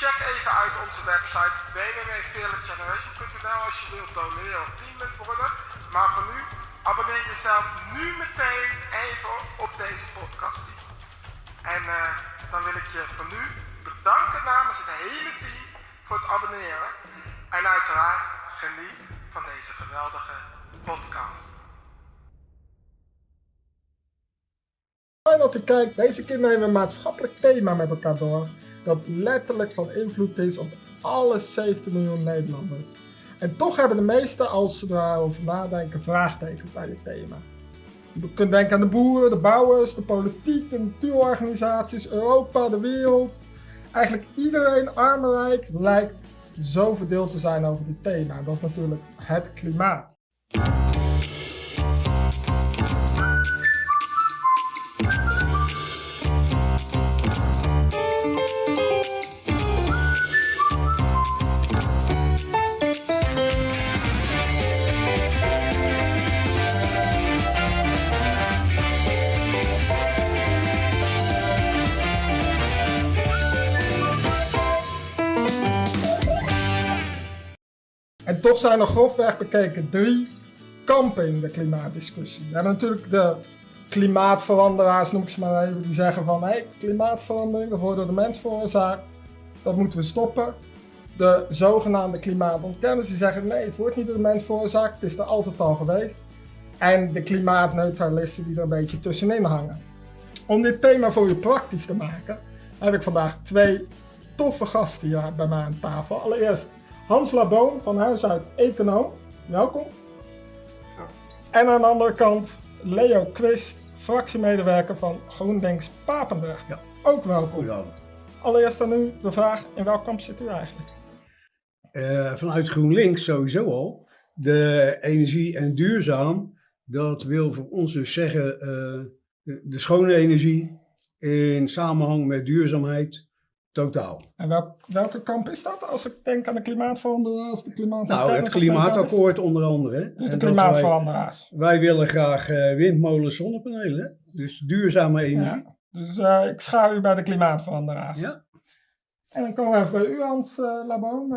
Check even uit onze website www.fearlessgeneration.nl als je wilt doneren of teamlid worden. Maar voor nu, abonneer jezelf nu meteen even op deze podcast. En uh, dan wil ik je van nu bedanken namens het hele team voor het abonneren. En uiteraard geniet van deze geweldige podcast. Fijn dat u kijkt. Deze keer nemen we een maatschappelijk thema met elkaar door. Dat letterlijk van invloed is op alle 70 miljoen Nederlanders. En toch hebben de meesten, als ze daarover nadenken, vraagtekens bij dit thema. Je kunt denken aan de boeren, de bouwers, de politiek, de natuurorganisaties, Europa, de wereld. Eigenlijk iedereen, arm en rijk, lijkt zo verdeeld te zijn over dit thema. Dat is natuurlijk het klimaat. Toch zijn er grofweg bekeken drie kampen in de klimaatdiscussie. We hebben natuurlijk de klimaatveranderaars, noem ik ze maar even, die zeggen van hé, hey, klimaatverandering, dat wordt door de mens veroorzaakt, dat moeten we stoppen. De zogenaamde klimaatontkenners die zeggen nee, het wordt niet door de mens veroorzaakt, het is er altijd al geweest. En de klimaatneutralisten die er een beetje tussenin hangen. Om dit thema voor je praktisch te maken, heb ik vandaag twee toffe gasten hier bij mij aan tafel. Allereerst Hans Laboon van huis uit Econoom. Welkom. Ja. En aan de andere kant Leo Quist, fractiemedewerker van GroenLinks Papendrecht. Ja. Ook welkom. Goedenavond. Allereerst aan u de vraag, in welk kamp zit u eigenlijk? Uh, vanuit GroenLinks sowieso al. De energie en duurzaam, dat wil voor ons dus zeggen uh, de schone energie in samenhang met duurzaamheid Totaal. En welke kamp is dat als ik denk aan de klimaatveranderaars? De nou, het klimaatakkoord onder andere. Dus de klimaatveranderaars. Wij, wij, willen graag uh, windmolens, zonnepanelen. Dus duurzame energie. Ja, dus uh, ik schaar u bij de klimaatveranderaars. Ja. En dan komen we even bij u, Hans uh, Laboom.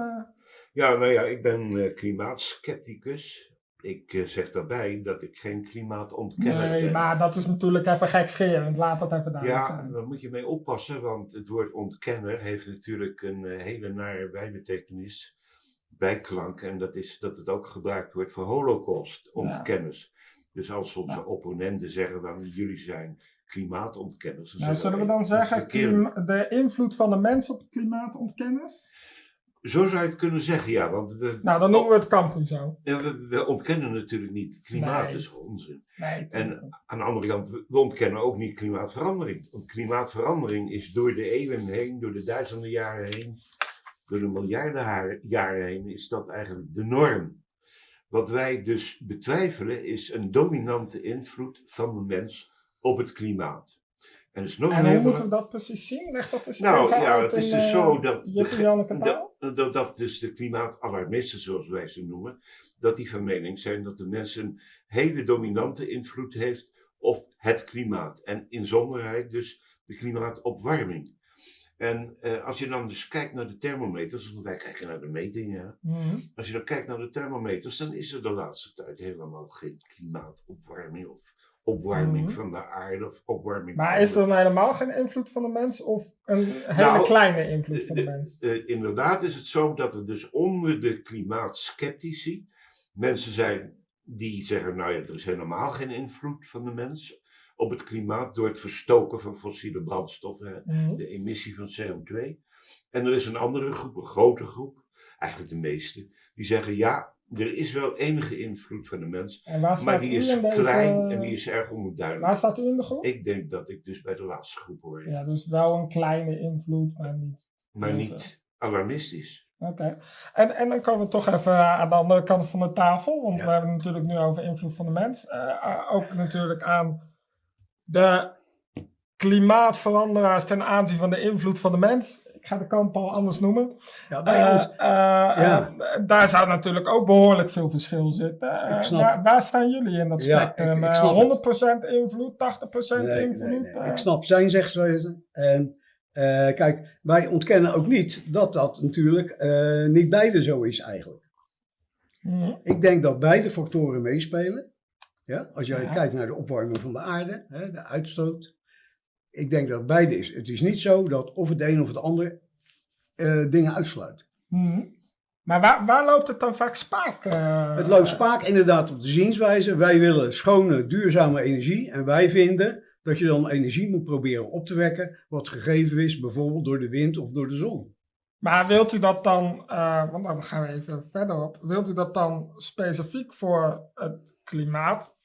Ja, nou ja, ik ben klimaatskepticus. Ik uh, zeg daarbij dat ik geen klimaatontkenner nee, ben. maar dat is natuurlijk even gekscherend. Laat dat even duidelijk ja, zijn. Ja, daar moet je mee oppassen, want het woord ontkenner heeft natuurlijk een uh, hele nare bijbetekenis, bijklank. En dat is dat het ook gebruikt wordt voor holocaust-ontkenners. Ja. Dus als onze ja. opponenten zeggen, dan jullie zijn klimaatontkenners. Nou, zullen we dan zeggen, de invloed van de mens op klimaatontkenners? Zo zou je het kunnen zeggen, ja. Want we, nou, dan noemen we het kampioen zo. Ja, we, we, ontkennen natuurlijk niet. Klimaat nee. is onzin. Nee, en aan de andere kant, we ontkennen ook niet klimaatverandering. Want klimaatverandering is door de eeuwen heen, door de duizenden jaren heen, door de miljarden jaren heen, is dat eigenlijk de norm. Wat wij dus betwijfelen is een dominante invloed van de mens op het klimaat. En, dus nog en hoe moeten we dat precies zien? Leg dat eens nou ja, het is dus zo dat, de, dat, dat dus de klimaatalarmisten, zoals wij ze noemen, dat die van mening zijn dat de mens een hele dominante invloed heeft op het klimaat. En inzonderheid dus de klimaatopwarming. En eh, als je dan dus kijkt naar de thermometers, want wij kijken naar de metingen. Mm Als je dan kijkt naar de thermometers, dan is er de laatste tijd helemaal geen klimaatopwarming of opwarming mm van de aarde of opwarming. Maar is er dan helemaal geen invloed van de mens of een hele nou, kleine invloed van de mens? Uh, inderdaad is het zo dat er dus onder de klimaatskeptici mensen zijn die zeggen, nou ja, er is helemaal geen invloed van de mens op het klimaat door het verstoken van fossiele brandstoffen, mm de emissie van CO2. En er is een andere groep, een grote groep, eigenlijk de meeste, die zeggen ja, er is wel enige invloed van de mens, maar die is klein en die is erg onduidelijk. Waar staat u in de groep? Ik denk dat ik dus bij de laatste groep hoor. Ja, dus wel een kleine invloed, maar niet. Maar niet alarmistisch. Oké. En, en dan komen we toch even aan de andere kant van de tafel. Want Ja. we hebben het natuurlijk nu over invloed van de mens. Eh, eh, ook natuurlijk aan de klimaatveranderaars ten aanzien van de invloed van de mens. Ik ga de kamp al anders noemen. Ja, Eh, eh, ja. eh, daar zou natuurlijk ook behoorlijk veel verschil zitten. Ik snap. waar, waar staan jullie in dat Ja, spectrum? ik- ik Eh, snap het. 100% invloed, 80% Nee, invloed? nee, nee. Ik snap zijn zegswijze. En kijk, wij ontkennen ook niet dat dat natuurlijk niet beide zo is eigenlijk. Mhm. Ik denk dat beide factoren meespelen. Ja? Als jij Ja. kijkt naar de opwarming van de aarde, hè, de uitstoot. Ik denk dat beide is. Het is niet zo dat of het een of het ander eh, dingen uitsluit. Mhm. Maar waar, waar loopt het dan vaak spaak? eh? Het loopt vaak inderdaad op de zienswijze. Wij willen schone, duurzame energie. En wij vinden dat je dan energie moet proberen op te wekken. Wat gegeven is bijvoorbeeld door de wind of door de zon. Maar wilt u dat dan, eh, want dan gaan we even verder op, wilt u dat dan specifiek voor het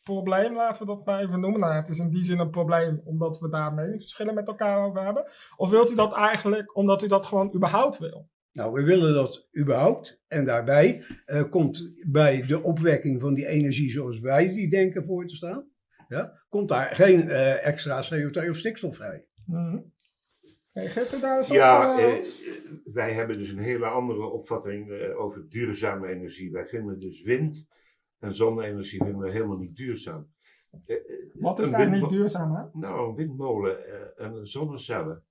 klimaatprobleem, laten we dat maar even noemen? Nou, het is in die zin een probleem omdat we daar meningsverschillen met elkaar over hebben. Of wilt u dat eigenlijk omdat u dat gewoon überhaupt wil? Nou, we willen dat überhaupt. En daarbij eh, komt bij de opwekking van die energie zoals wij die denken voor te staan. Ja, komt daar geen eh, extra CO2 of stikstof vrij. Reageert u daar eens op? Ja, eh, eh, wij hebben dus een hele andere opvatting eh, over duurzame energie. Wij vinden dus wind en zonne-energie vinden we helemaal niet duurzaam. Eh, eh, Wat is daar niet duurzaam aan? Nou, een windmolen eh, en zonnecellen,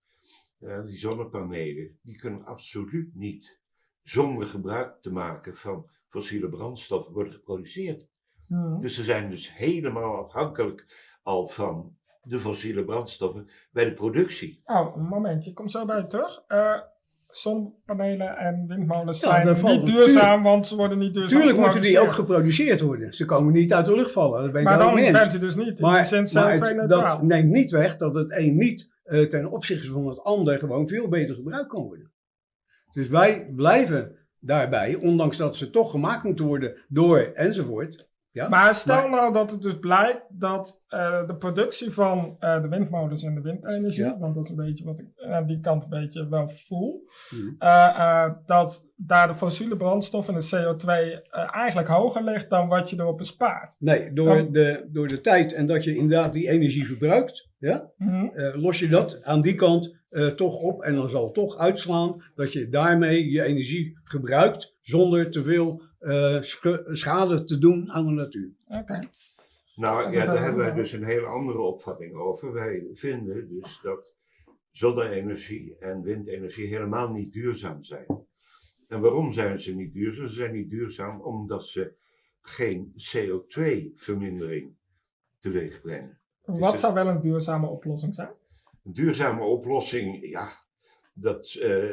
die zonnepanelen, die kunnen absoluut niet zonder gebruik te maken van fossiele brandstoffen worden geproduceerd. Mhm. Dus ze zijn dus helemaal afhankelijk al van de fossiele brandstoffen bij de productie. Oh, een momentje, ik kom zo bij terug. Eh, zonnepanelen en windmolens Ja, zijn niet duurzaam, want ze worden niet duurzaam Tuurlijk moeten die ook geproduceerd. worden. Ze komen niet uit de lucht vallen. Dat ben Maar dan bent u dus niet Maar, maar het- CO2-neutraal. dat neemt niet weg dat het een niet eh, ten opzichte van het ander gewoon veel beter gebruikt kan worden. Dus wij blijven daarbij, ondanks dat ze toch gemaakt moeten worden door enzovoort. Ja? Maar stel Maar- nou dat het dus blijkt dat eh, de productie van eh, de windmolens en de windenergie, Ja. want dat is een beetje wat ik aan die kant een beetje wel voel, Mhm. eh, dat daar de fossiele brandstof en de CO2 eh, eigenlijk hoger ligt dan wat je erop bespaart. Nee, door, Dan- de, door de tijd en dat je inderdaad die energie verbruikt, ja, Mhm. los je dat aan die kant toch op. En dan zal het toch uitslaan dat je daarmee je energie gebruikt zonder te veel eh, sch- schade te doen aan de natuur. Oké. Nou ja, daar hebben wij dus een hele andere opvatting over. Wij vinden dus dat zonne-energie en windenergie helemaal niet duurzaam zijn. En waarom zijn ze niet duurzaam? Ze zijn niet duurzaam omdat ze geen CO2-vermindering teweeg brengen. Wat het- zou wel een duurzame oplossing zijn? Een duurzame oplossing, ja, dat, eh,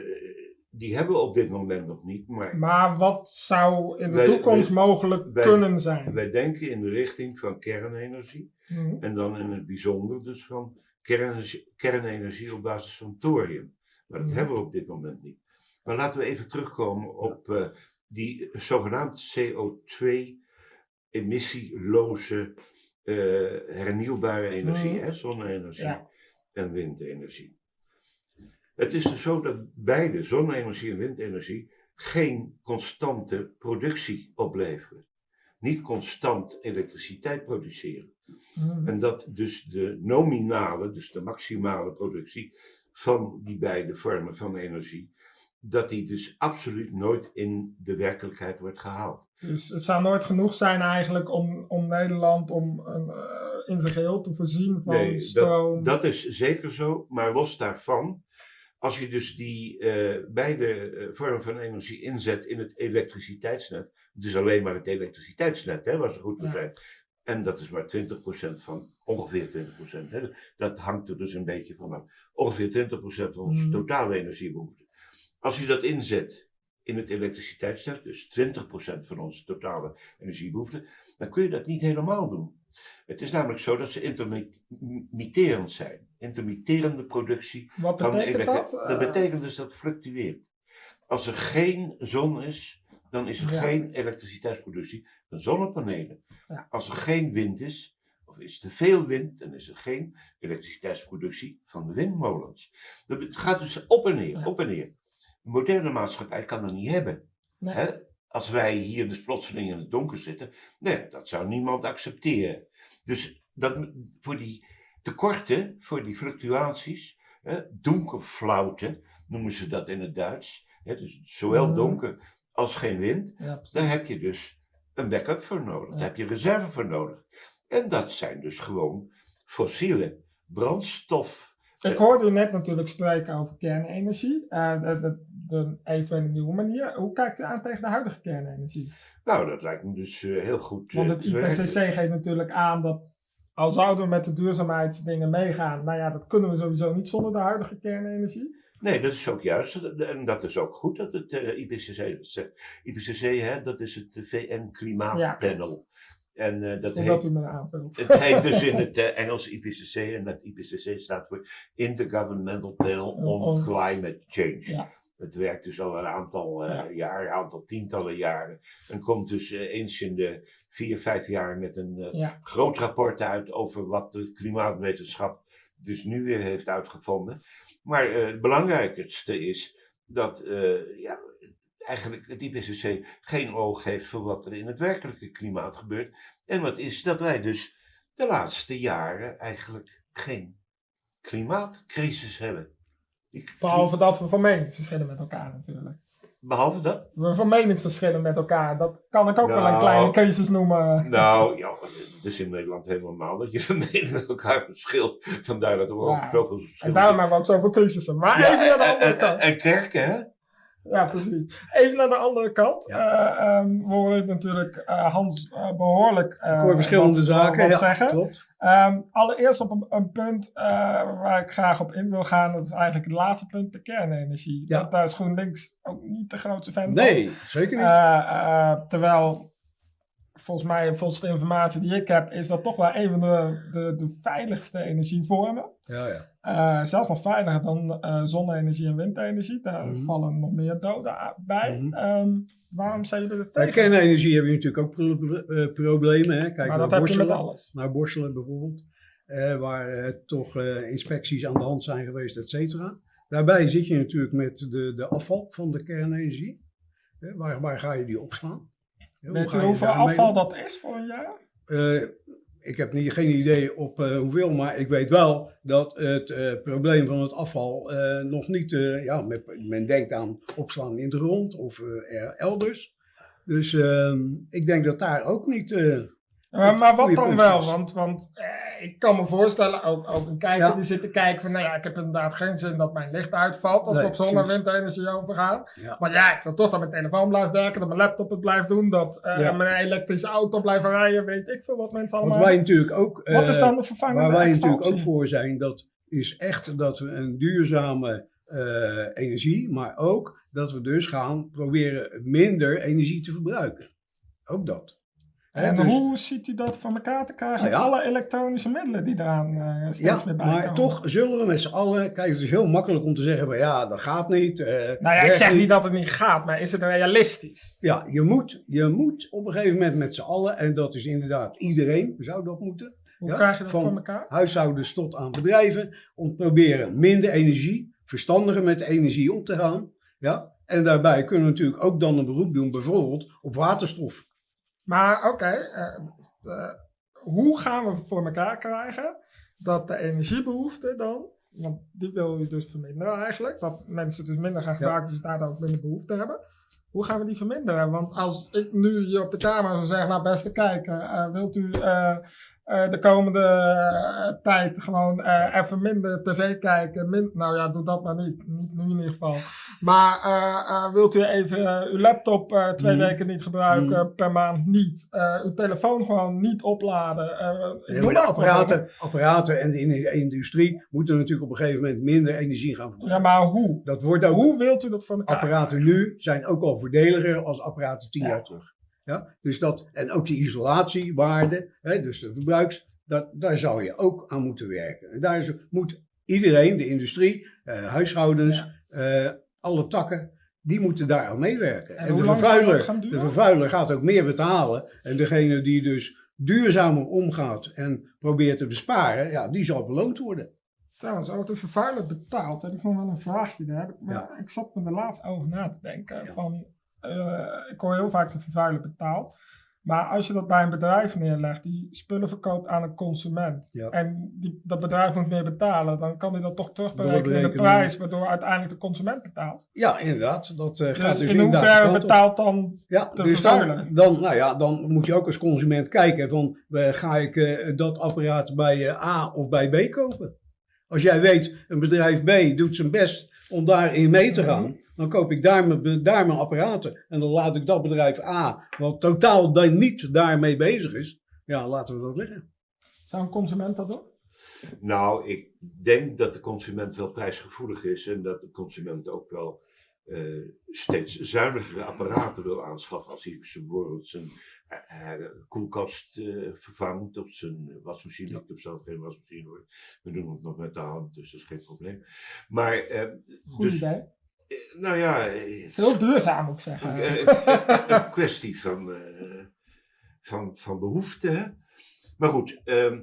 die hebben we op dit moment nog niet. Maar Maar wat zou in de Wij- toekomst wij- mogelijk wij- kunnen zijn? wij denken in de richting van kernenergie. Mhm. En dan in het bijzonder dus van kernenergie, kernenergie op basis van thorium. Maar dat Mhm. hebben we op dit moment niet. Maar laten we even terugkomen op eh, die zogenaamd CO2-emissieloze eh, hernieuwbare energie, hè, zonne-energie Ja. en windenergie. Het is dus zo dat beide, zonne-energie en windenergie, geen constante productie opleveren. Niet constant elektriciteit produceren. Mhm. En dat dus de nominale, dus de maximale productie van die beide vormen van energie, dat die dus absoluut nooit in de werkelijkheid wordt gehaald. Dus het zou nooit genoeg zijn eigenlijk om, om Nederland om eh, in zijn geheel te voorzien van Nee, stroom. dat, dat is zeker zo, maar los daarvan, als je dus die eh, beide eh, vormen van energie inzet in het elektriciteitsnet, dus alleen maar het elektriciteitsnet, hè, waar ze goed Ja. zijn. En dat is maar 20% van, ongeveer 20%. Hè, dat hangt er dus een beetje vanaf. Ongeveer 20% van onze Mhm. totale energiebehoefte. Als je dat inzet in het elektriciteitsnet, dus 20% van onze totale energiebehoefte, dan kun je dat niet helemaal doen. Het is namelijk zo dat ze intermitterend zijn. Intermitterende productie Wat betekent dat? Dat Eh, betekent dus dat het fluctueert. Als er geen zon is, dan is er Ja. geen elektriciteitsproductie van zonnepanelen. Ja. Als er geen wind is, of is te veel wind, dan is er geen elektriciteitsproductie van de windmolens. Dat- Het gaat dus op en neer, Ja. op en neer. Moderne maatschappij kan dat niet hebben. Nee. Hè? Als wij hier dus plotseling in het donker zitten, nee, dat zou niemand accepteren. Dus dat, voor die tekorten, voor die fluctuaties, hè, donkerflauten noemen ze dat in het Duits. Hè, dus zowel Mhm. donker als geen wind. Ja, precies. Daar heb je dus een backup voor nodig. Ja. Daar heb je reserve voor nodig. En dat zijn dus gewoon fossiele brandstof. Ik hoorde u net natuurlijk spreken over kernenergie. eh, de, de, de eventuele nieuwe manier. Hoe kijkt u aan tegen de huidige kernenergie? Nou, dat lijkt me dus eh, heel goed. eh, Want het werken. IPCC geeft natuurlijk aan dat al zouden we met de duurzaamheidsdingen meegaan, nou ja, dat kunnen we sowieso niet zonder de huidige kernenergie. Nee, dat is ook juist. En dat is ook goed dat het IPCC dat zegt. IPCC, hè, dat is het VN Klimaatpanel. En eh, dat heet, u me aanvult. het heet dus in het eh, Engels IPCC. En dat IPCC staat voor Intergovernmental Panel on On- Climate Change. Ja. Het werkt dus al een aantal eh Ja. jaar, een aantal tientallen jaren. En komt dus eens in de vier, vijf jaar met een Ja. groot rapport uit over wat de klimaatwetenschap dus nu weer heeft uitgevonden. Maar het belangrijkste is dat ja, eigenlijk het IPCC geen oog heeft voor wat er in het werkelijke klimaat gebeurt. En wat is dat wij dus de laatste jaren eigenlijk geen klimaatcrisis hebben. Die- Behalve dat we van mening verschillen met elkaar natuurlijk. Behalve dat? We van mening verschillen met elkaar. Dat kan ik ook wel een Nou. kleine crisis noemen. Nou, ja, dus in Nederland helemaal dat je van mening met elkaar verschilt. Vandaar dat er ook Ja. zoveel En verschillen daarom hebben we ook zoveel crisissen. Maar Ja, even naar de en- andere en- kant. En kerken, hè? Ja, precies. Even naar de andere kant. Ja. Ehm, we horen natuurlijk eh, Hans eh, behoorlijk eh, verschillende wat- zaken. wat ja, zeggen. klopt. Ehm, allereerst op een, een punt waar ik graag op in wil gaan. Dat is eigenlijk het laatste punt, de kernenergie. Ja. Dat, daar is GroenLinks ook niet de grootste fan van. Nee, zeker niet. Terwijl, volgens mij, volgens de informatie die ik heb, is dat toch wel een van de, de, de veiligste energievormen. ja, ja. Eh, zelfs nog veiliger dan eh, zonne-energie en windenergie. Daar Mhm. vallen nog meer doden bij. Mhm. Ehm, waarom zijn jullie er Bij tegen? kernenergie heb je natuurlijk ook pro- eh, problemen. Hè. Kijk maar naar dat heb je met Borselen. alles. naar Borselen bijvoorbeeld, waar toch inspecties aan de hand zijn geweest, et cetera. Daarbij zit je natuurlijk met de, de afval van de kernenergie. Waar, waar ga je die opslaan? Hoe Weet je hoeveel afval dat is voor een jaar? Ik heb niet, geen idee op eh, hoeveel, maar ik weet wel dat het eh, probleem van het afval eh, nog niet, ja, men, denkt aan opslaan in de grond of elders. Dus ehm, ik denk dat daar ook niet. Maar, wat dan wel? Want, want eh, ik kan me voorstellen, ook, ook een kijker Ja. die zit te kijken van, nou ja, ik heb inderdaad geen zin dat mijn licht uitvalt als Nee, we op zonne- en windenergie overgaan. Ja. Maar ja, ik wil toch dat mijn telefoon blijft werken, dat mijn laptop het blijft doen, dat eh, Ja. mijn elektrische auto blijft rijden, weet ik veel wat mensen allemaal. wij natuurlijk ook. wat is eh, dan de vervangende Waar wij natuurlijk ook voor zijn, dat is echt dat we een duurzame eh, energie, maar ook dat we dus gaan proberen minder energie te verbruiken. Ook dat. Hè, En dus- hoe ziet u dat voor elkaar te krijgen Nou ja. alle elektronische middelen die eraan eh, steeds ja, meer bij maar komen? toch zullen we met z'n allen, kijk het is heel makkelijk om te zeggen van ja, dat gaat niet. eh, Nou ja, ik zeg niet dat het niet gaat, maar is het realistisch? Ja, je moet, je moet op een gegeven moment met z'n allen, en dat is inderdaad iedereen, zou dat moeten, Hoe Ja, krijg je dat van- voor elkaar? huishoudens tot aan bedrijven, om te proberen minder energie, verstandiger met de energie om te gaan. Ja? En daarbij kunnen we natuurlijk ook dan een beroep doen, bijvoorbeeld op waterstof. Maar oké, eh, eh, hoe gaan we voor elkaar krijgen dat de energiebehoefte dan, want die wil je dus verminderen eigenlijk, dat mensen dus minder gaan gebruiken, dus daardoor ook minder behoefte hebben. Hoe gaan we die verminderen? Want als ik nu hier op de kamer zou zeggen, nou beste kijker, eh, wilt u eh, de komende eh, tijd gewoon eh, even minder tv kijken? Min, nou ja, doe dat maar niet, niet nu in ieder geval. Maar wilt u even uw laptop twee Mhm. weken niet gebruiken, per maand niet? Uw telefoon gewoon niet opladen? Ja, de apparaten, apparaten en de in- industrie moeten natuurlijk op een gegeven moment minder energie gaan Ja, verbruiken. maar hoe? Dat wordt ook, Hoe wilt u dat voor elkaar? apparaten nu zijn ook al voordeliger als apparaten tien Ja. jaar terug. Ja? Dus dat, en ook die isolatiewaarde, hè, dus de verbruiks, dat, daar zou je ook aan moeten werken. En daar is, moet iedereen, de industrie, eh, huishoudens, eh, alle takken, die moeten daar aan meewerken. En En, de, vervuiler, de vervuiler gaat ook meer betalen. En degene die dus duurzamer omgaat en probeert te besparen, ja, die zal beloond worden. Trouwens, over de vervuiler betaald, heb ik nog wel een vraagje daar. Maar Ja. ik zat me er laatst over na te denken. Ja. Van, eh, ik hoor heel vaak de vervuiler betaald. Maar als je dat bij een bedrijf neerlegt, die spullen verkoopt aan een consument. Ja. En die, dat bedrijf moet meer betalen, dan kan hij dat toch terugberekenen in de prijs, waardoor uiteindelijk de consument betaalt. Ja, inderdaad. Dat eh, gaat Dus, dus in hoeverre betaalt dan Ja, te dus dan, dan, nou ja, dan moet je ook als consument kijken van eh, ga ik dat apparaat bij A of bij B kopen. Als jij weet, een bedrijf B doet zijn best om daarin mee te gaan, dan koop ik daar mijn, daar mijn apparaten. En dan laat ik dat bedrijf A, wat totaal da- niet daarmee bezig is, ja, laten we dat liggen. zou een consument dat doen? Nou, ik denk dat de consument wel prijsgevoelig is en dat de consument ook wel eh, steeds zuinigere apparaten wil aanschaffen als hij zijn bijvoorbeeld zijn eh, eh, koelkast eh, vervangt of zijn wasmachine. Ja. Ik heb zelf geen wasmachine hoor. We doen het nog met de hand, dus dat is geen probleem. Maar, eh, Goed dus, idee. Eh, nou ja, eh, Het heel duurzaam, moet ik zeggen. eh, een kwestie van, eh, van, van behoefte. Maar goed, ehm,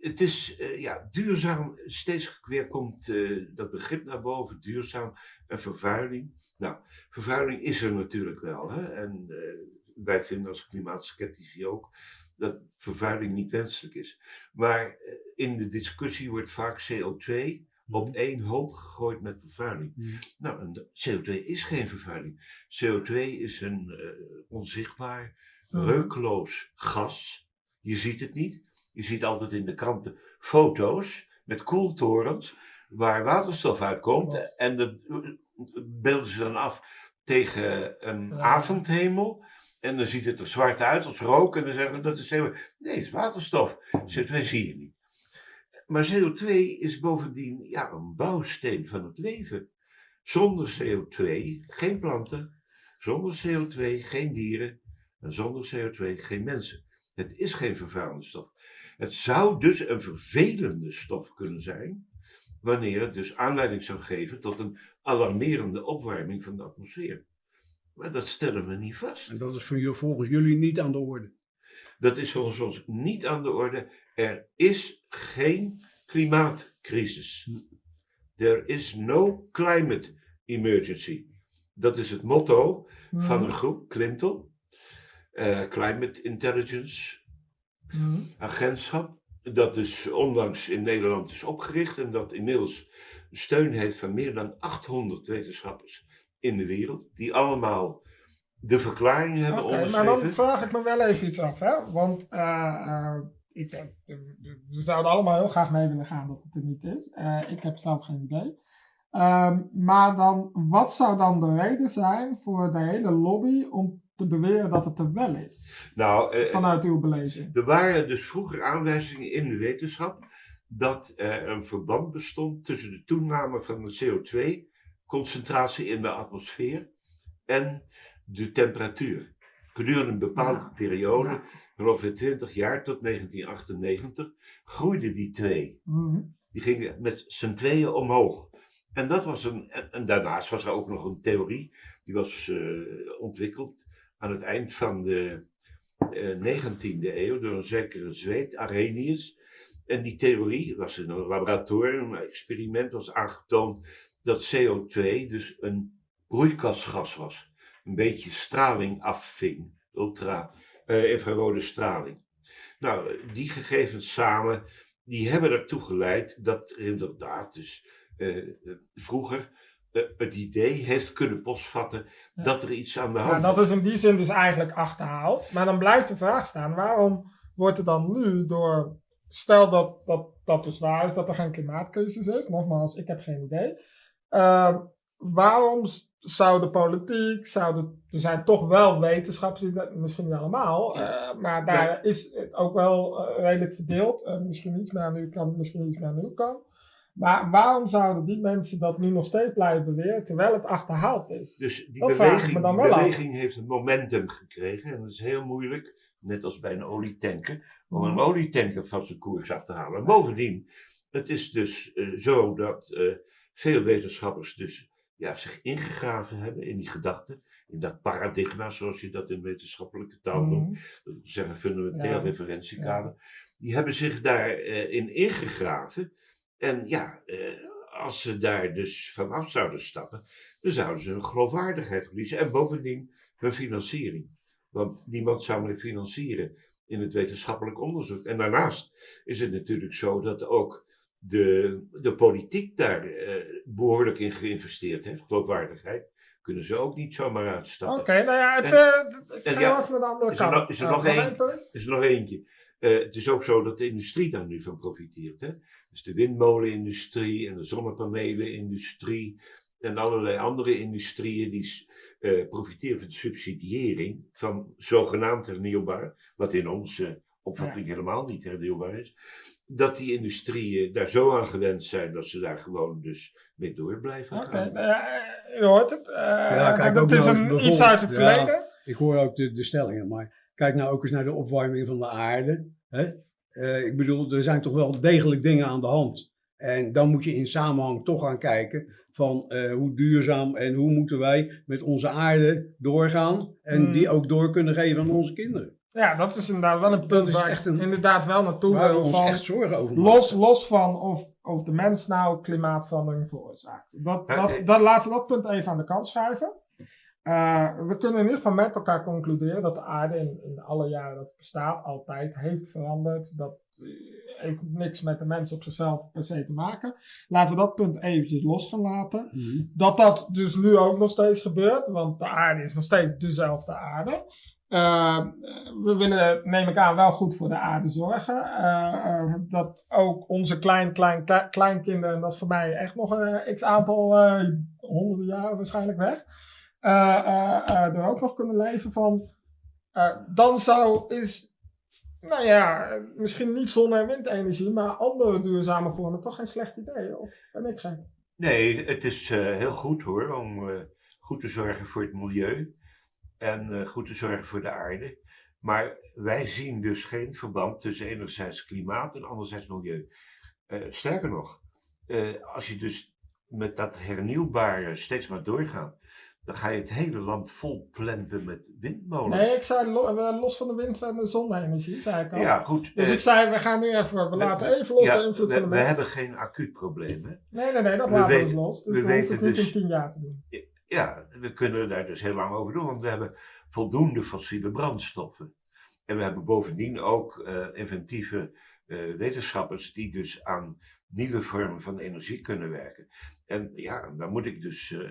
het is eh, ja, duurzaam. Steeds weer komt eh, dat begrip naar boven: duurzaam en vervuiling. Nou, vervuiling is er natuurlijk wel. Hè? En eh, wij vinden als klimaatskeptici ook dat vervuiling niet wenselijk is. Maar eh, in de discussie wordt vaak CO2 op één hoop gegooid met vervuiling. Mhm. Nou, en de- CO2 is geen vervuiling. CO2 is een eh, onzichtbaar, Mhm. reukloos gas. Je ziet het niet. Je ziet altijd in de kranten foto's met koeltorens waar waterstof uitkomt. Klopt. En dat eh, beelden ze dan af tegen een Ja. avondhemel. En dan ziet het er zwart uit als rook. En dan zeggen we dat is CO2. Nee, het is waterstof. CO2 zie je niet. Maar CO2 is bovendien ja, een bouwsteen van het leven. Zonder CO2 geen planten, zonder CO2 geen dieren en zonder CO2 geen mensen. Het is geen vervuilende stof. Het zou dus een vervelende stof kunnen zijn, wanneer het dus aanleiding zou geven tot een alarmerende opwarming van de atmosfeer. Maar dat stellen we niet vast. En dat is voor volgens jullie niet aan de orde. Dat is volgens ons niet aan de orde. Er is geen klimaatcrisis. There is no climate emergency. Dat is het motto van een groep, Clinton, eh, Climate Intelligence Mhm. Agentschap. Dat dus onlangs in Nederland is opgericht en dat inmiddels steun heeft van meer dan 800 wetenschappers in de wereld, die allemaal de verklaring hebben Oké, maar dan vraag ik me wel even iets af, hè? Want eh, eh, ik denk, eh, we zouden allemaal heel graag mee willen gaan dat het er niet is. Eh, ik heb zelf geen idee. Ehm, maar dan, wat zou dan de reden zijn voor de hele lobby om te beweren dat het er wel is? Nou, eh, Vanuit uw beleving. Er waren dus vroeger aanwijzingen in de wetenschap dat er een verband bestond tussen de toename van de CO2-concentratie in de atmosfeer en de temperatuur. Gedurende een bepaalde Ja. periode, Ja. Van ongeveer 20 jaar tot 1998, groeiden die twee. Mhm. Die gingen met z'n tweeën omhoog. En, dat was een, en, en daarnaast was er ook nog een theorie, die was eh, ontwikkeld aan het eind van de eh, 19e eeuw door een zekere Zweed, Arrhenius. En die theorie was in een laboratorium, een experiment, was aangetoond dat CO2 dus een broeikasgas was. Een beetje straling afving, ultra eh, infrarode straling. Nou, die gegevens samen, die hebben ertoe geleid dat er inderdaad dus eh, vroeger eh, het idee heeft kunnen postvatten Ja. dat er iets aan de Ja, hand dat is in die zin dus eigenlijk achterhaald. Maar dan blijft de vraag staan, waarom wordt er dan nu door... Stel dat dat, dat dus waar is, dat er geen klimaatcrisis is. Nogmaals, ik heb geen idee. Waarom zou de politiek, zou de, er zijn toch wel wetenschappers, die dat- misschien niet allemaal, eh, maar daar is het ook wel eh, redelijk verdeeld. Eh, misschien iets meer aan uw kant, misschien iets meer aan uw kant. Maar waarom zouden die mensen dat nu nog steeds blijven beweren, terwijl het achterhaald is? Dus die Dat beweging, me beweging heeft een momentum gekregen. En dat is heel moeilijk, net als bij een olietanker, om Mhm. een olietanker van zijn koers af te halen. En bovendien, het is dus zo dat veel wetenschappers dus ja, zich ingegraven hebben in die gedachten. In dat paradigma, zoals je dat in wetenschappelijke taal noemt. Mhm. Dat wil zeggen fundamenteel Ja. referentiekader. Die hebben zich daarin in ingegraven. En ja, eh, als ze daar dus vanaf zouden stappen, dan zouden ze hun geloofwaardigheid verliezen. En bovendien hun financiering. Want niemand zou meer financieren in het wetenschappelijk onderzoek. En daarnaast is het natuurlijk zo dat ook de, de politiek daar eh, behoorlijk in geïnvesteerd heeft. Geloofwaardigheid kunnen ze ook niet zomaar uitstappen. Oké, nou ja, het, En- ga ja, naar de andere is er nog- is er Eh, nog? Er is er nog eentje. Eh, het is ook zo dat de industrie daar nu van profiteert. Hè? Dus de windmolenindustrie en de zonnepanelenindustrie en allerlei andere industrieën die eh, profiteren van de subsidiëring van zogenaamd hernieuwbaar, wat in onze opvatting helemaal niet hernieuwbaar is. Dat die industrieën daar zo aan gewend zijn dat ze daar gewoon dus mee door blijven Oké, gaan. ja, eh, je hoort het. eh, kijk, dat is nou een, iets uit het ja. verleden. Ik hoor ook de, de stellingen, maar kijk nou ook eens naar de opwarming van de aarde. Hè? Eh, ik bedoel, er zijn toch wel degelijk dingen aan de hand. En dan moet je in samenhang toch gaan kijken van eh, hoe duurzaam en hoe moeten wij met onze aarde doorgaan. En Hmm. die ook door kunnen geven aan onze kinderen. Ja, dat is inderdaad wel een punt waar ik een- inderdaad wel naartoe Waar we wil. ons Van, echt zorgen over maken. los, los van of, of de mens nou klimaatverandering veroorzaakt. Dat, Ja, dat, dat, laten we dat punt even aan de kant schuiven. Eh, we kunnen in ieder geval met elkaar concluderen dat de aarde in, in alle jaren dat het bestaat altijd heeft veranderd. Dat eh, heeft niks met de mens op zichzelf per se te maken. Laten we dat punt eventjes los gaan laten. Mhm. Dat dat dus nu ook nog steeds gebeurt, want de aarde is nog steeds dezelfde aarde. Eh, we willen, neem ik aan, wel goed voor de aarde zorgen. Eh, eh, dat ook onze klein, klein, klein- kleinkinderen, en dat is voor mij echt nog een x aantal honderden jaren waarschijnlijk weg, er ook nog kunnen leven van. dan zou is, nou ja, misschien niet zonne- en windenergie, maar andere duurzame vormen toch geen slecht idee. Of ben ik gek? Nee, het is heel goed hoor, om goed te zorgen voor het milieu en eh, goed te zorgen voor de aarde. Maar wij zien dus geen verband tussen enerzijds klimaat en anderzijds milieu. Eh, sterker nog, eh, als je dus met dat hernieuwbare steeds maar doorgaat, dan ga je het hele land vol met windmolens. Nee, ik zei lo- los van de wind en de zonne-energie, zei ik al. ja, goed. Dus eh, ik zei, we gaan nu even, we we- laten even los ja, de invloed we, van de we wind. hebben geen acuut probleem. Hè? Nee, nee, nee, dat we laten we dus los. Dus we we hoeven het niet dus- in tien jaar te doen. Ja, we kunnen daar dus heel lang over doen, want we hebben voldoende fossiele brandstoffen. En we hebben bovendien ook eh, inventieve eh, wetenschappers die dus aan nieuwe vormen van energie kunnen werken. En ja, dan moet ik dus eh,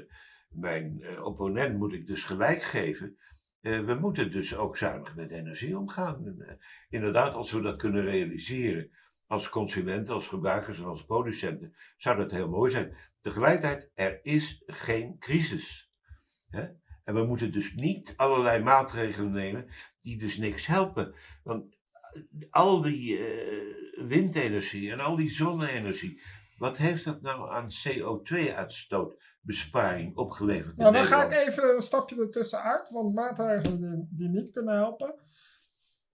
mijn opponent moet ik dus gelijk geven. We moeten dus ook zuinig met energie omgaan. Inderdaad, als we dat kunnen realiseren als consumenten, als gebruikers en als producenten, zou dat heel mooi zijn. Tegelijkertijd, er is geen crisis. Hè? En we moeten dus niet allerlei maatregelen nemen die dus niks helpen. Want al die eh, windenergie en al die zonne-energie, wat heeft dat nou aan CO2-uitstootbesparing opgeleverd? Nou, dan ga ik even een stapje ertussen uit, want maatregelen die, die niet kunnen helpen.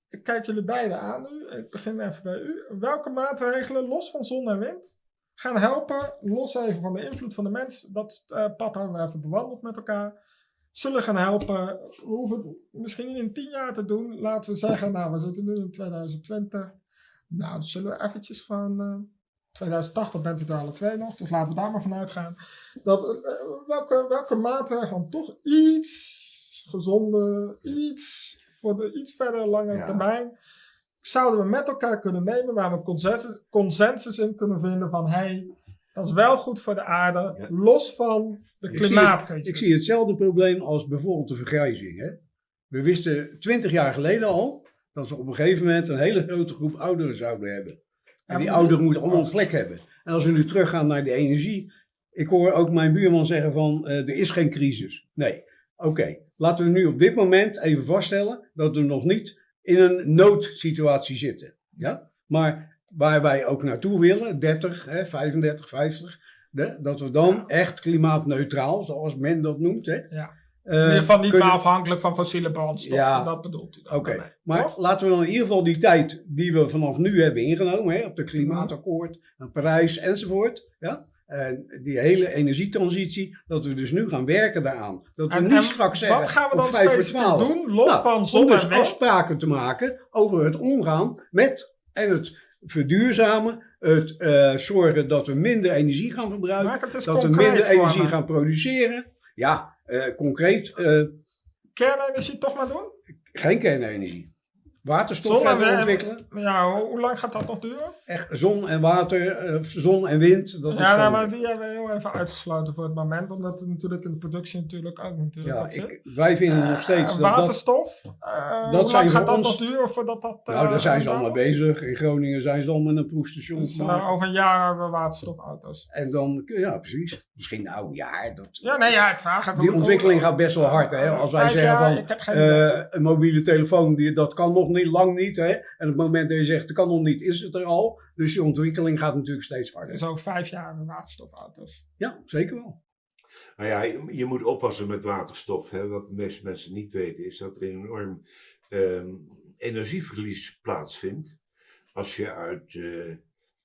Ik kijk jullie beiden aan nu. Ik begin even bij u. Welke maatregelen, los van zon en wind, gaan helpen, los even van de invloed van de mens, dat eh, pad hebben we even bewandeld met elkaar, zullen gaan helpen. We hoeven het misschien in tien jaar te doen. Laten we zeggen, nou, we zitten nu in 2020. Nou, zullen we eventjes gewoon... eh, 2080 bent u er alle twee nog, dus laten we daar maar vanuit gaan. Dat, eh, welke, welke maatregelen toch iets gezonder, iets voor de iets verder lange Ja. termijn zouden we met elkaar kunnen nemen waar we consensus, consensus in kunnen vinden van hey, dat is wel goed voor de aarde, Ja. los van de Ik zie het- klimaatcrisis. Ik zie hetzelfde probleem als bijvoorbeeld de vergrijzing. Hè? We wisten twintig jaar geleden al dat we op een gegeven moment een hele grote groep ouderen zouden hebben. En die ouderen moeten allemaal een plek hebben. En als we nu teruggaan naar de energie. Ik hoor ook mijn buurman zeggen van eh, er is geen crisis. Nee, oké. Laten we nu op dit moment even vaststellen dat we nog niet in een noodsituatie zitten. Ja? Maar waar wij ook naartoe willen, 30, hè, 35, 50, de- dat we dan echt klimaatneutraal, zoals men dat noemt. Hè, Ja. eh, in ieder geval niet kunnen- meer afhankelijk van fossiele brandstoffen, Ja. dat bedoelt u dan. Oké, maar toch? laten we dan in ieder geval die tijd die we vanaf nu hebben ingenomen, hè, op de klimaatakkoord, aan Parijs enzovoort, ja, en die hele energietransitie, dat we dus nu gaan werken daaraan. Dat we En- niet en straks zeggen, Wat gaan we dan specifiek 12. doen, los Nou, van om zon dus afspraken te maken over het omgaan met en het verduurzamen het eh, zorgen dat we minder energie gaan verbruiken, dat we minder energie me. gaan produceren. Ja, eh, concreet, eh, Kernenergie toch maar doen? geen kernenergie. Waterstof verder ontwikkelen. Ja, hoe, hoe lang gaat dat nog duren? Echt zon en water, eh, zon en wind. Dat is ja, nou, gewoon- maar die hebben we heel even uitgesloten voor het moment. Omdat het natuurlijk in de productie natuurlijk ook natuurlijk ja, ik, wij vinden nog steeds Eh, dat dat... waterstof? eh, dat hoe zijn lang gaat dat ons- nog duren voordat dat... Nou, daar zijn ze al mee gedaan is? bezig. In Groningen zijn ze al met een proefstation. Dus over een jaar hebben we waterstofauto's. En dan, ja, precies. Misschien nou, ja, dat, Ja, nee, ja, ik vraag het. die ontwikkeling gaat best wel hard. Hè? Als wij zeggen van een mobiele telefoon, die, dat kan nog niet, lang niet. Hè? En op het moment dat je zegt, het kan nog niet, is het er al. Dus die ontwikkeling gaat natuurlijk steeds harder. Over vijf jaar we waterstofauto's. Ja, zeker wel. Nou ja, je, je moet oppassen met waterstof. Hè. Wat de meeste mensen niet weten is dat er een enorm ehm, energieverlies plaatsvindt. Als je uit eh,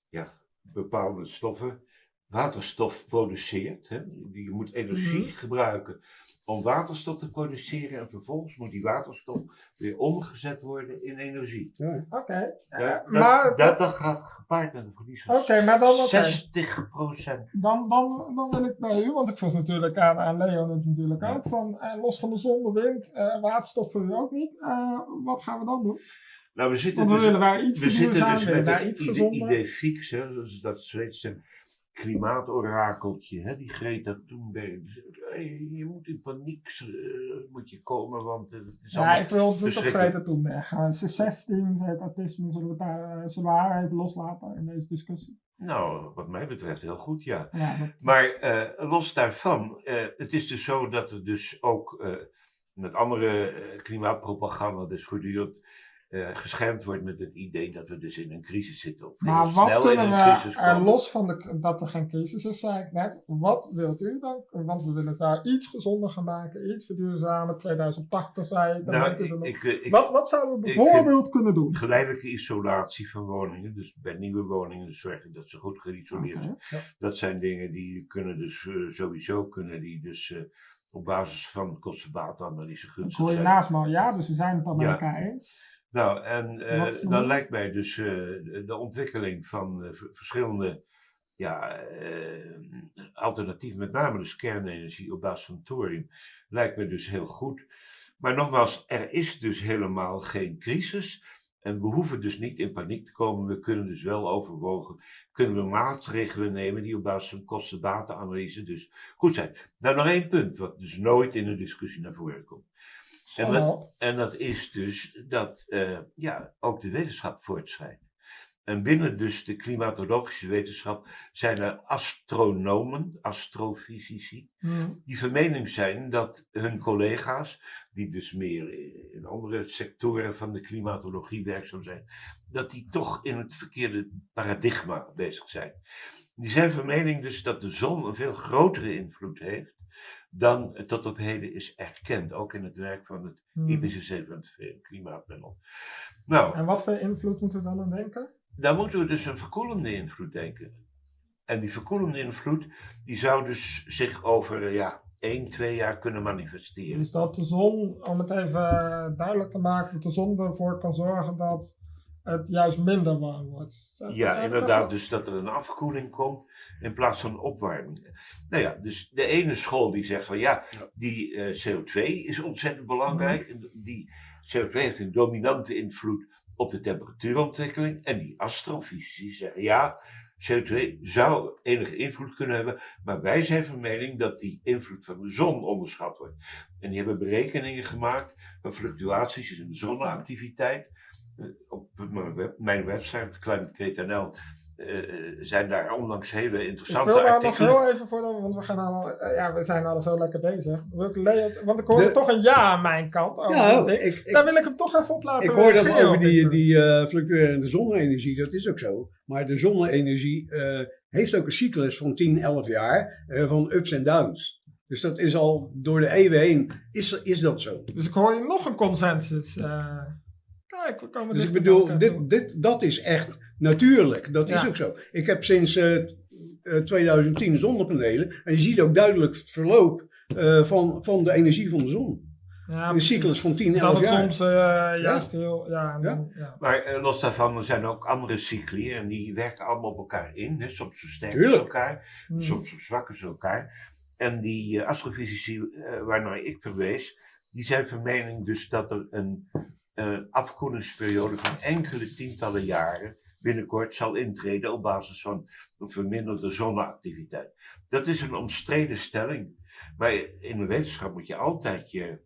ja, bepaalde stoffen waterstof produceert. Hè. Je moet energie Mhm. gebruiken om waterstof te produceren. En vervolgens moet die waterstof weer omgezet worden in energie. Oké. Ja, Eh, dat, maar dat, dat gaat gepaard met een verlies van maar dan, oké. 60 procent. dan, dan, dan wil ik bij u, want ik vroeg natuurlijk aan, aan Leo het natuurlijk Ja. ook, van eh, los van de zon, de wind, eh, waterstof voor u ook niet. Eh, wat gaan we dan doen? Nou, we zitten Want we dus, willen iets we zitten dus met het iets idee, idee fix, hè, dus dat Zweedse klimaatorakeltje, hè, die Greta Thunberg. zegt, "Hey, je moet in paniek eh, moet je komen, want eh, het is Ja, ik wil het niet op. Greta Thunberg. Uh, ze is 16, ze heeft autisme, zullen we, daar, eh, zullen we haar even loslaten in deze discussie? Nou, wat mij betreft heel goed, ja. Ja, dat, Maar eh, los daarvan, eh, het is dus zo dat er dus ook eh, met andere eh, klimaatpropaganda dus voortdurend eh geschermd wordt met het idee dat we dus in een crisis zitten. Of maar wat kunnen we, crisis eh, los van de, dat er geen crisis is, zei ik net, wat wilt u dan? Want we willen daar iets gezonder gaan maken, iets verduurzamen. 2080 zei ik, dan Nou, er ik, ik, eh, ik, wat, wat zouden we ik- bijvoorbeeld kunnen doen? geleidelijke isolatie van woningen, dus bij nieuwe woningen dus zorgen dat ze goed geïsoleerd zijn. Ja. Dat zijn dingen die kunnen dus sowieso kunnen die dus op basis van kostenbaatanalyse Ik gunstig hoor je zijn. naast me al, ja, dus we zijn het al met Ja. elkaar eens. Nou, en eh, dan lijkt mij dus eh, de, ontwikkeling van eh, verschillende ja, alternatieven, met name dus kernenergie op basis van thorium, lijkt me dus heel goed. Maar nogmaals, er is dus helemaal geen crisis. En we hoeven dus niet in paniek te komen. We kunnen dus wel overwogen, kunnen we maatregelen nemen die op basis van kosten-batenanalyse dus goed zijn. Nou, nog één punt, wat dus nooit in de discussie naar voren komt. En dat, op. en dat is dus dat eh, ja, ook de wetenschap voortschrijdt. En binnen dus de klimatologische wetenschap zijn er astronomen, astrofysici, Hm. die van mening zijn dat hun collega's, die dus meer in andere sectoren van de klimatologie werkzaam zijn, dat die toch in het verkeerde paradigma bezig zijn. Die zijn van mening dus dat de zon een veel grotere invloed heeft dan tot op heden is erkend, ook in het werk van het Hm. IPCC, van het klimaatpanel. Nou, En wat voor invloed moeten we dan aan denken? daar moeten we dus een verkoelende invloed denken. En die verkoelende invloed, die zou dus zich over ja, 1, 2 jaar kunnen manifesteren. Dus dat de zon, om het even eh, duidelijk te maken, dat de zon ervoor kan zorgen dat het juist minder warm wordt. Zeg- Ja, inderdaad, dus dat er een afkoeling komt in plaats van opwarming. Nou ja, dus de ene school die zegt van ja, die eh, CO2 is ontzettend belangrijk. En die CO2 heeft een dominante invloed op de temperatuurontwikkeling. En die astrofysici zeggen ja, CO2 zou enige invloed kunnen hebben. Maar wij zijn van mening dat die invloed van de zon onderschat wordt. En die hebben berekeningen gemaakt van fluctuaties in de zonneactiviteit. Eh, op mijn, web- mijn website, Climate.nl, eh, zijn daar onlangs hele Ik interessante wil daar nog heel even voor, want we, gaan al, eh, ja, we zijn al zo lekker bezig. Wil ik want ik hoorde De- toch een ja aan mijn kant. Ja, ding. ik, ik, Daar wil ik hem toch even op laten ik hoor dat over die, die eh, fluctuerende zonne-energie, dat is ook zo. Maar de zonne-energie eh, heeft ook een cyclus van 10, 11 jaar eh, van ups en downs. Dus dat is al door de eeuwen heen, is, is dat zo. Dus ik hoor je nog een consensus. eh. kijk, we komen Dus ik bedoel, dit, dit, dat is echt natuurlijk. Dat is ook zo. Ik heb sinds eh, eh, 2010 zonnepanelen. En je ziet ook duidelijk het verloop eh, van, van de energie van de zon. Ja, een cyclus van 10, Dus 11 dat het jaar. soms eh, juist heel... Ja, en Ja. dan- ja. Maar eh, los daarvan er zijn ook andere cycli en die werken allemaal op elkaar in. Hè. Soms versterken ze elkaar, Hmm. soms verzwakken ze elkaar. En die eh, astrofysici eh, waarnaar ik verwees, die zijn van mening dus dat er een eh, afkoelingsperiode van enkele tientallen jaren binnenkort zal intreden op basis van een verminderde zonneactiviteit. Dat is een omstreden stelling. Maar in de wetenschap moet je altijd je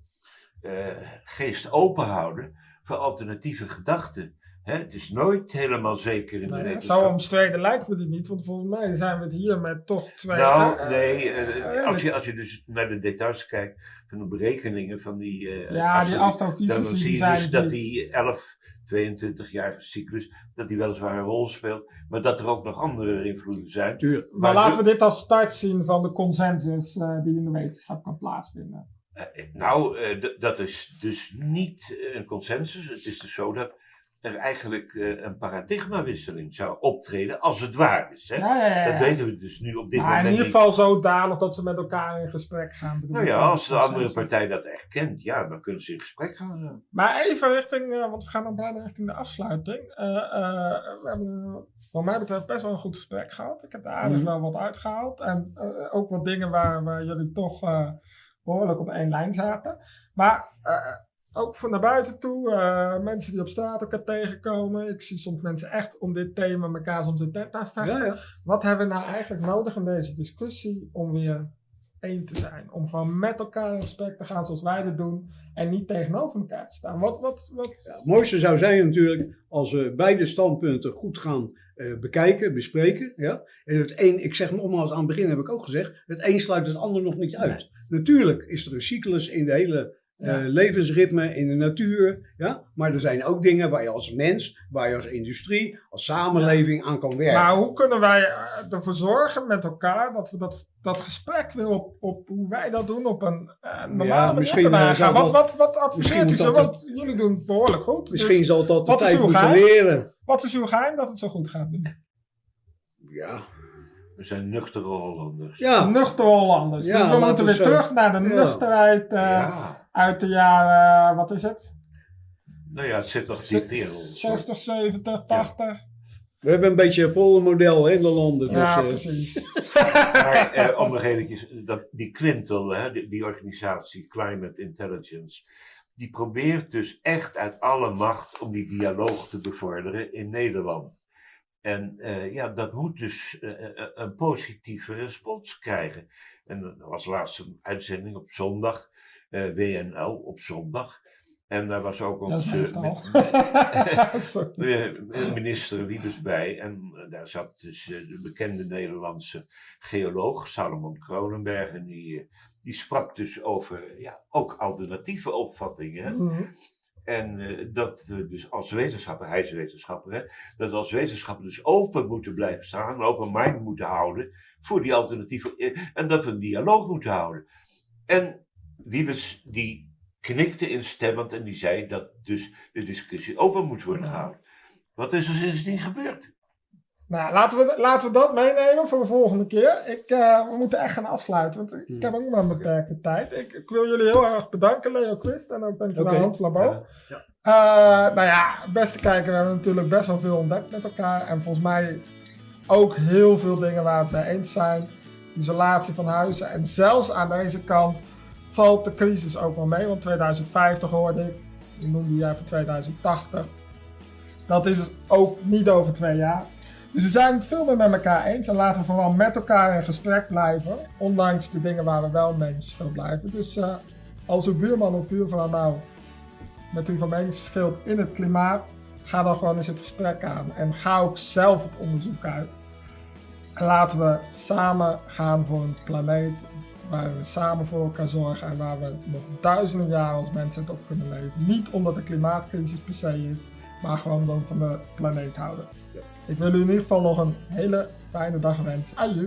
eh, geest open houden voor alternatieve gedachten. Hè, het is nooit helemaal zeker in de Nou ja, wetenschap. zo omstreden lijkt me die niet, want volgens mij zijn we het hier met toch twee... Nou, nee, eh, eh, als, je, als je dus naar de details kijkt van de berekeningen van die. Ja, die astrofysici, dan zie je dus dat die- 11, 22-jarige cyclus, dat die weliswaar een rol speelt, maar dat er ook nog andere invloeden zijn. Maar Maar laten de- we dit als start zien van de consensus eh, die in de wetenschap kan plaatsvinden. Eh, nou, eh, d- dat is dus niet een consensus. Het is dus zo dat er eigenlijk eh, een paradigmawisseling zou optreden als het waar is. Hè? Ja, ja, ja. Dat weten we dus nu op dit Maar in moment ieder niet. geval zodanig dat ze met elkaar in gesprek gaan. bedoel Nou ja, als de andere partij dat erkent, ja, dan kunnen ze in gesprek gaan. Maar even richting, eh, want we gaan dan bijna richting de afsluiting. Eh, we hebben wat mij betreft best wel een goed gesprek gehad. Ik heb er aardig Mhm. wel wat uitgehaald. En ook wat dingen waar, waar jullie toch eh, behoorlijk op één lijn zaten. Maar ook voor naar buiten toe, eh, mensen die op straat elkaar tegenkomen. Ik zie soms mensen echt om dit thema elkaar soms in tent uitvechten. Ja, ja. Wat hebben we nou eigenlijk nodig in deze discussie om weer één te zijn? Om gewoon met elkaar in gesprek te gaan zoals wij dit doen en niet tegenover elkaar te staan. Wat, wat, wat... Ja, het mooiste zou zijn natuurlijk als we beide standpunten goed gaan eh, bekijken, bespreken. Ja? En het een, ik zeg nogmaals, aan het begin heb ik ook gezegd, het een sluit het ander nog niet uit. Natuurlijk is er een cyclus in de hele eh, levensritme, in de natuur. Ja? Maar er zijn ook dingen waar je als mens, waar je als industrie, als samenleving aan kan werken. Maar hoe kunnen wij eh, ervoor zorgen met elkaar dat we dat, dat gesprek weer op, op hoe wij dat doen op een eh, normale manier misschien, kunnen aangaan? Wat, wat, wat adviseert u misschien zo? Want jullie doen het behoorlijk goed. Misschien Dus zal dat de wat is tijd uw moeten geheim? leren. wat is uw geheim dat het zo goed gaat doen? Ja, We zijn nuchtere Hollanders. ja. Nuchter Hollanders. Ja, dus we moeten we weer zo- terug naar de Ja. nuchterheid Ja. Uit de jaren, wat is het? Nou ja, het zit nog diep hoor. 60, 70, 80. we hebben een beetje een poldermodel hè, in de landen. Ja, dus, eh, precies. Maar eh, om nog eventjes, dat, die Quintel, hè, die, die organisatie Climate Intelligence, die probeert dus echt uit alle macht om die dialoog te bevorderen in Nederland. En eh, ja, dat moet dus eh, eh, een positieve respons krijgen. En er was laatst een uitzending op zondag, eh, WNL op zondag. En daar was ook Dat is onze eh, minister Wiebes bij. En eh, daar zat dus eh, de bekende Nederlandse geoloog Salomon Kronenberg. En die, eh, die sprak dus over ja, ook alternatieve opvattingen. Mhm. En eh, dat we dus als wetenschapper, hij is wetenschapper, hè, dat we als wetenschapper dus open moeten blijven staan, een open mind moeten houden voor die alternatieve, eh, en dat we een dialoog moeten houden. En Wiebes die knikte instemmend en die zei dat dus de discussie open moet worden gehouden. Wat is er sindsdien gebeurd? Nou, laten we, laten we dat meenemen voor de volgende keer. Ik, eh, we moeten echt gaan afsluiten, want ik Hmm. heb ook maar een beperkte tijd. Ik, ik wil jullie heel erg bedanken, Leo Quist en ook dankjewel Oké. Hans Labo. Ja. Eh, nou ja, beste kijker, we hebben natuurlijk best wel veel ontdekt met elkaar. En volgens mij ook heel veel dingen waar we het mee eens zijn. Isolatie van huizen. En zelfs aan deze kant valt de crisis ook wel mee. Want 2050 hoorde ik, die noemde jij voor 2080. Dat is dus ook niet over twee jaar. Dus we zijn het veel meer met elkaar eens. En laten we vooral met elkaar in gesprek blijven. Ondanks de dingen waar we wel mee eens blijven. Dus eh, als uw buurman of buurvrouw nou met u van mening verschilt in het klimaat, ga dan gewoon eens het gesprek aan. En ga ook zelf op onderzoek uit. En laten we samen gaan voor een planeet waar we samen voor elkaar zorgen en waar we nog duizenden jaren als mensheid op kunnen leven. Niet omdat de klimaatcrisis per se is, maar gewoon we van de planeet houden. Ik wil u in ieder geval nog een hele fijne dag wensen. Aju.